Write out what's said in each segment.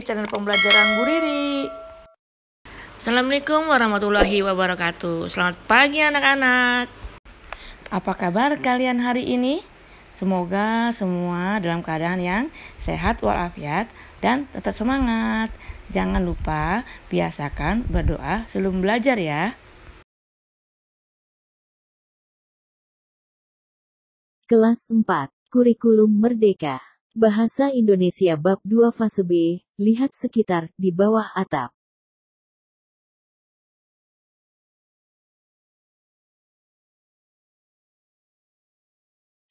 di channel pembelajaran Bu Riri. Assalamualaikum warahmatullahi wabarakatuh. Selamat pagi anak-anak. Apa kabar kalian hari ini? Semoga semua dalam keadaan yang sehat walafiat dan tetap semangat. Jangan lupa biasakan berdoa sebelum belajar ya. Kelas 4, Kurikulum Merdeka Bahasa Indonesia Bab 2 Fase B, lihat sekitar, di bawah atap.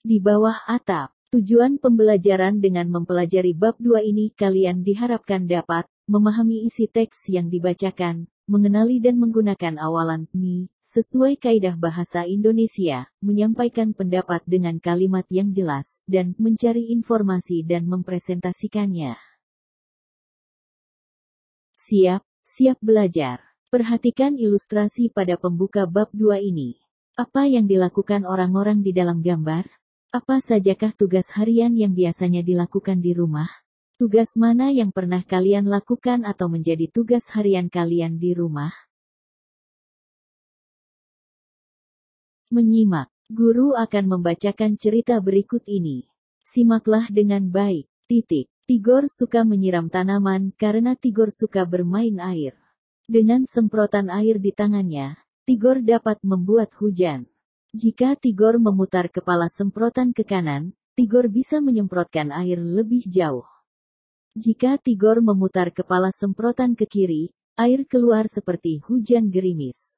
Di bawah atap, tujuan pembelajaran dengan mempelajari bab 2 ini kalian diharapkan dapat memahami isi teks yang dibacakan, mengenali dan menggunakan awalan mi sesuai kaidah bahasa Indonesia, menyampaikan pendapat dengan kalimat yang jelas dan mencari informasi dan mempresentasikannya. Siap, siap belajar. Perhatikan ilustrasi pada pembuka bab 2 ini. Apa yang dilakukan orang-orang di dalam gambar? Apa sajakah tugas harian yang biasanya dilakukan di rumah? Tugas mana yang pernah kalian lakukan atau menjadi tugas harian kalian di rumah? Menyimak, guru akan membacakan cerita berikut ini. Simaklah dengan baik. Titik. Tigor suka menyiram tanaman karena Tigor suka bermain air. Dengan semprotan air di tangannya, Tigor dapat membuat hujan. Jika Tigor memutar kepala semprotan ke kanan, Tigor bisa menyemprotkan air lebih jauh. Jika Tigor memutar kepala semprotan ke kiri, air keluar seperti hujan gerimis.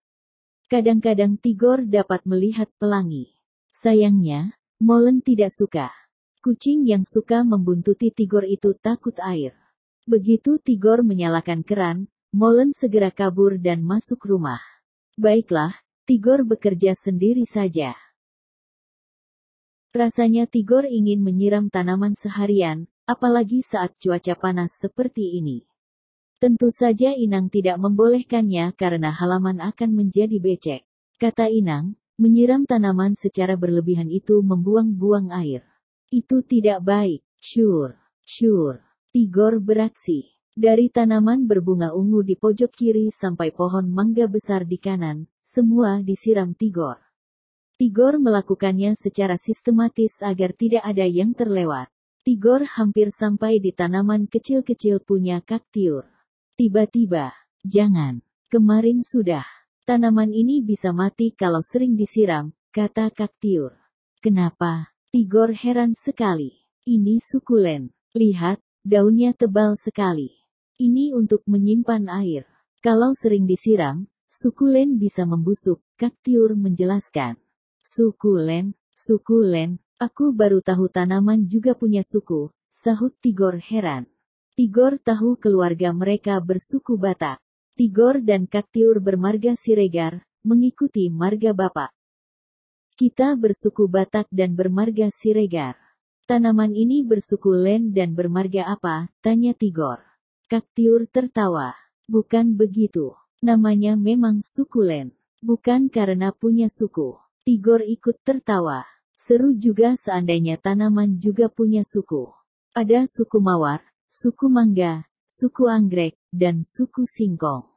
Kadang-kadang Tigor dapat melihat pelangi. Sayangnya, Molen tidak suka. Kucing yang suka membuntuti Tigor itu takut air. Begitu Tigor menyalakan keran, Molen segera kabur dan masuk rumah. Baiklah, Tigor bekerja sendiri saja. Rasanya Tigor ingin menyiram tanaman seharian, apalagi saat cuaca panas seperti ini. Tentu saja Inang tidak membolehkannya karena halaman akan menjadi becek. Kata Inang, menyiram tanaman secara berlebihan itu membuang-buang air. Itu tidak baik. Sure, sure. Tigor beraksi. Dari tanaman berbunga ungu di pojok kiri sampai pohon mangga besar di kanan, semua disiram Tigor. Tigor melakukannya secara sistematis agar tidak ada yang terlewat. Tigor hampir sampai di tanaman kecil-kecil punya kaktiur. Tiba-tiba, jangan, kemarin sudah. Tanaman ini bisa mati kalau sering disiram, kata kaktiur. Kenapa? Tigor heran sekali. Ini sukulen. Lihat, daunnya tebal sekali. Ini untuk menyimpan air. Kalau sering disiram, sukulen bisa membusuk, kaktiur menjelaskan. Sukulen, sukulen, Aku baru tahu tanaman juga punya suku, sahut Tigor heran. Tigor tahu keluarga mereka bersuku Batak. Tigor dan Kaktiur bermarga Siregar, mengikuti marga Bapak. Kita bersuku Batak dan bermarga Siregar. Tanaman ini bersuku Len dan bermarga apa? Tanya Tigor. Kaktiur tertawa. Bukan begitu. Namanya memang suku Len. Bukan karena punya suku. Tigor ikut tertawa. Seru juga seandainya tanaman juga punya suku. Ada suku mawar, suku mangga, suku anggrek, dan suku singkong.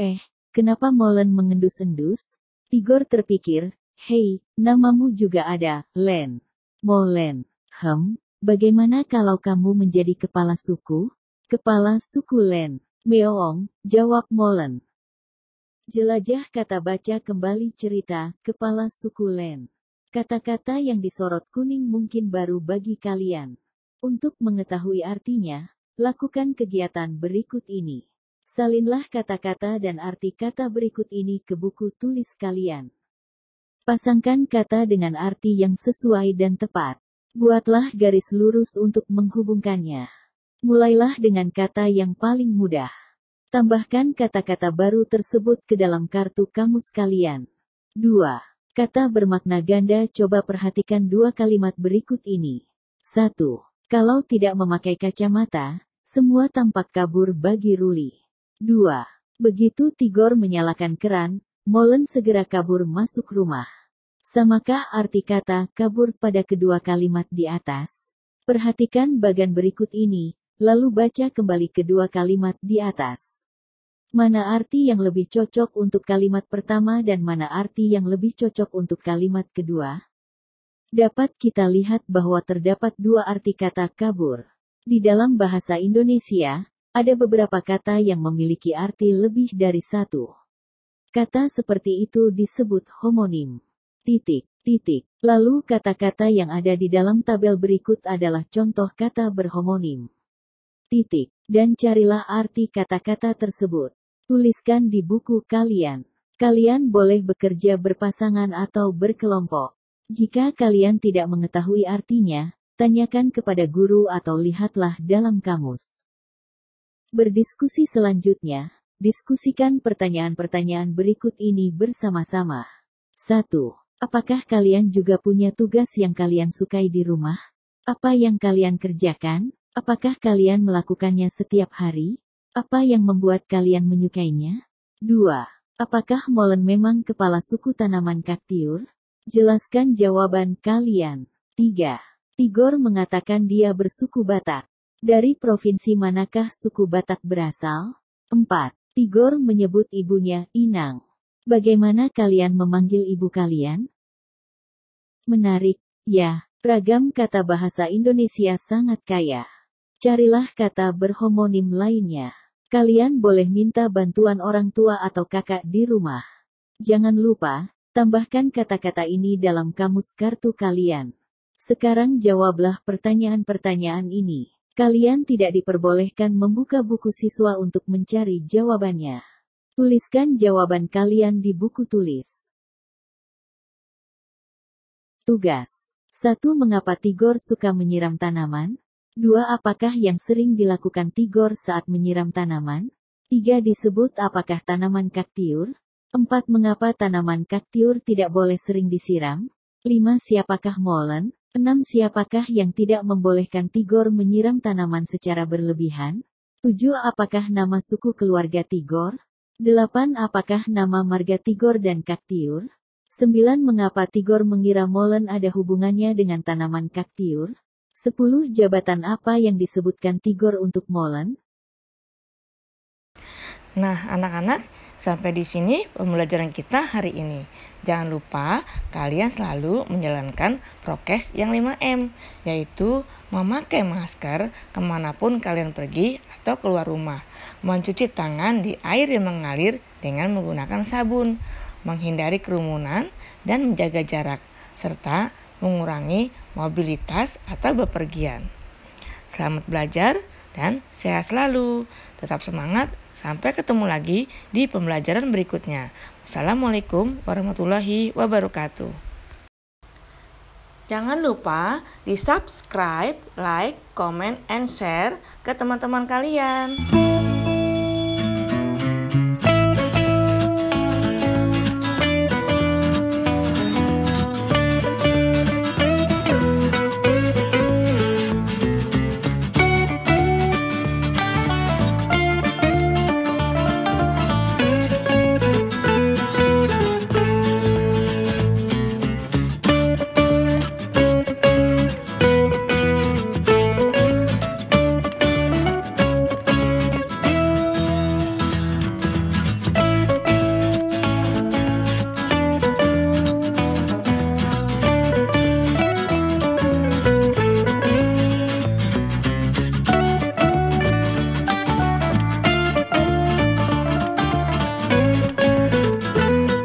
Eh, kenapa Molen mengendus-endus? Tigor terpikir, hei, namamu juga ada, Len. Molen. Hem, bagaimana kalau kamu menjadi kepala suku? Kepala suku Len. Meoong, jawab Molen. Jelajah kata baca kembali cerita, kepala suku Len. Kata-kata yang disorot kuning mungkin baru bagi kalian. Untuk mengetahui artinya, lakukan kegiatan berikut ini. Salinlah kata-kata dan arti kata berikut ini ke buku tulis kalian. Pasangkan kata dengan arti yang sesuai dan tepat. Buatlah garis lurus untuk menghubungkannya. Mulailah dengan kata yang paling mudah. Tambahkan kata-kata baru tersebut ke dalam kartu kamus kalian. 2. Kata bermakna ganda coba perhatikan dua kalimat berikut ini. 1. Kalau tidak memakai kacamata, semua tampak kabur bagi Ruli. 2. Begitu Tigor menyalakan keran, Molen segera kabur masuk rumah. Samakah arti kata kabur pada kedua kalimat di atas? Perhatikan bagian berikut ini, lalu baca kembali kedua kalimat di atas. Mana arti yang lebih cocok untuk kalimat pertama dan mana arti yang lebih cocok untuk kalimat kedua? Dapat kita lihat bahwa terdapat dua arti kata kabur. Di dalam bahasa Indonesia, ada beberapa kata yang memiliki arti lebih dari satu. Kata seperti itu disebut homonim. Titik, titik. Lalu kata-kata yang ada di dalam tabel berikut adalah contoh kata berhomonim titik, dan carilah arti kata-kata tersebut. Tuliskan di buku kalian. Kalian boleh bekerja berpasangan atau berkelompok. Jika kalian tidak mengetahui artinya, tanyakan kepada guru atau lihatlah dalam kamus. Berdiskusi selanjutnya, diskusikan pertanyaan-pertanyaan berikut ini bersama-sama. 1. Apakah kalian juga punya tugas yang kalian sukai di rumah? Apa yang kalian kerjakan? Apakah kalian melakukannya setiap hari? Apa yang membuat kalian menyukainya? 2. Apakah molen memang kepala suku tanaman kaktiur? Jelaskan jawaban kalian. 3. Tigor mengatakan dia bersuku Batak. Dari provinsi manakah suku Batak berasal? 4. Tigor menyebut ibunya Inang. Bagaimana kalian memanggil ibu kalian? Menarik, ya. Ragam kata bahasa Indonesia sangat kaya. Carilah kata berhomonim lainnya. Kalian boleh minta bantuan orang tua atau kakak di rumah. Jangan lupa, tambahkan kata-kata ini dalam kamus kartu kalian. Sekarang jawablah pertanyaan-pertanyaan ini. Kalian tidak diperbolehkan membuka buku siswa untuk mencari jawabannya. Tuliskan jawaban kalian di buku tulis. Tugas 1. Mengapa Tigor suka menyiram tanaman? 2. Apakah yang sering dilakukan Tigor saat menyiram tanaman? 3. Disebut apakah tanaman kaktiur? 4. Mengapa tanaman kaktiur tidak boleh sering disiram? 5. Siapakah molen? 6. Siapakah yang tidak membolehkan Tigor menyiram tanaman secara berlebihan? 7. Apakah nama suku keluarga Tigor? 8. Apakah nama marga Tigor dan kaktiur? 9. Mengapa Tigor mengira molen ada hubungannya dengan tanaman kaktiur? 10 jabatan apa yang disebutkan Tigor untuk Molan? Nah, anak-anak, sampai di sini pembelajaran kita hari ini. Jangan lupa kalian selalu menjalankan prokes yang 5M, yaitu memakai masker ke mana pun kalian pergi atau keluar rumah, mencuci tangan di air yang mengalir dengan menggunakan sabun, menghindari kerumunan, dan menjaga jarak, serta mengurangi mobilitas atau bepergian. Selamat belajar dan sehat selalu. Tetap semangat, sampai ketemu lagi di pembelajaran berikutnya. Assalamualaikum warahmatullahi wabarakatuh. Jangan lupa di subscribe, like, comment, and share ke teman-teman kalian.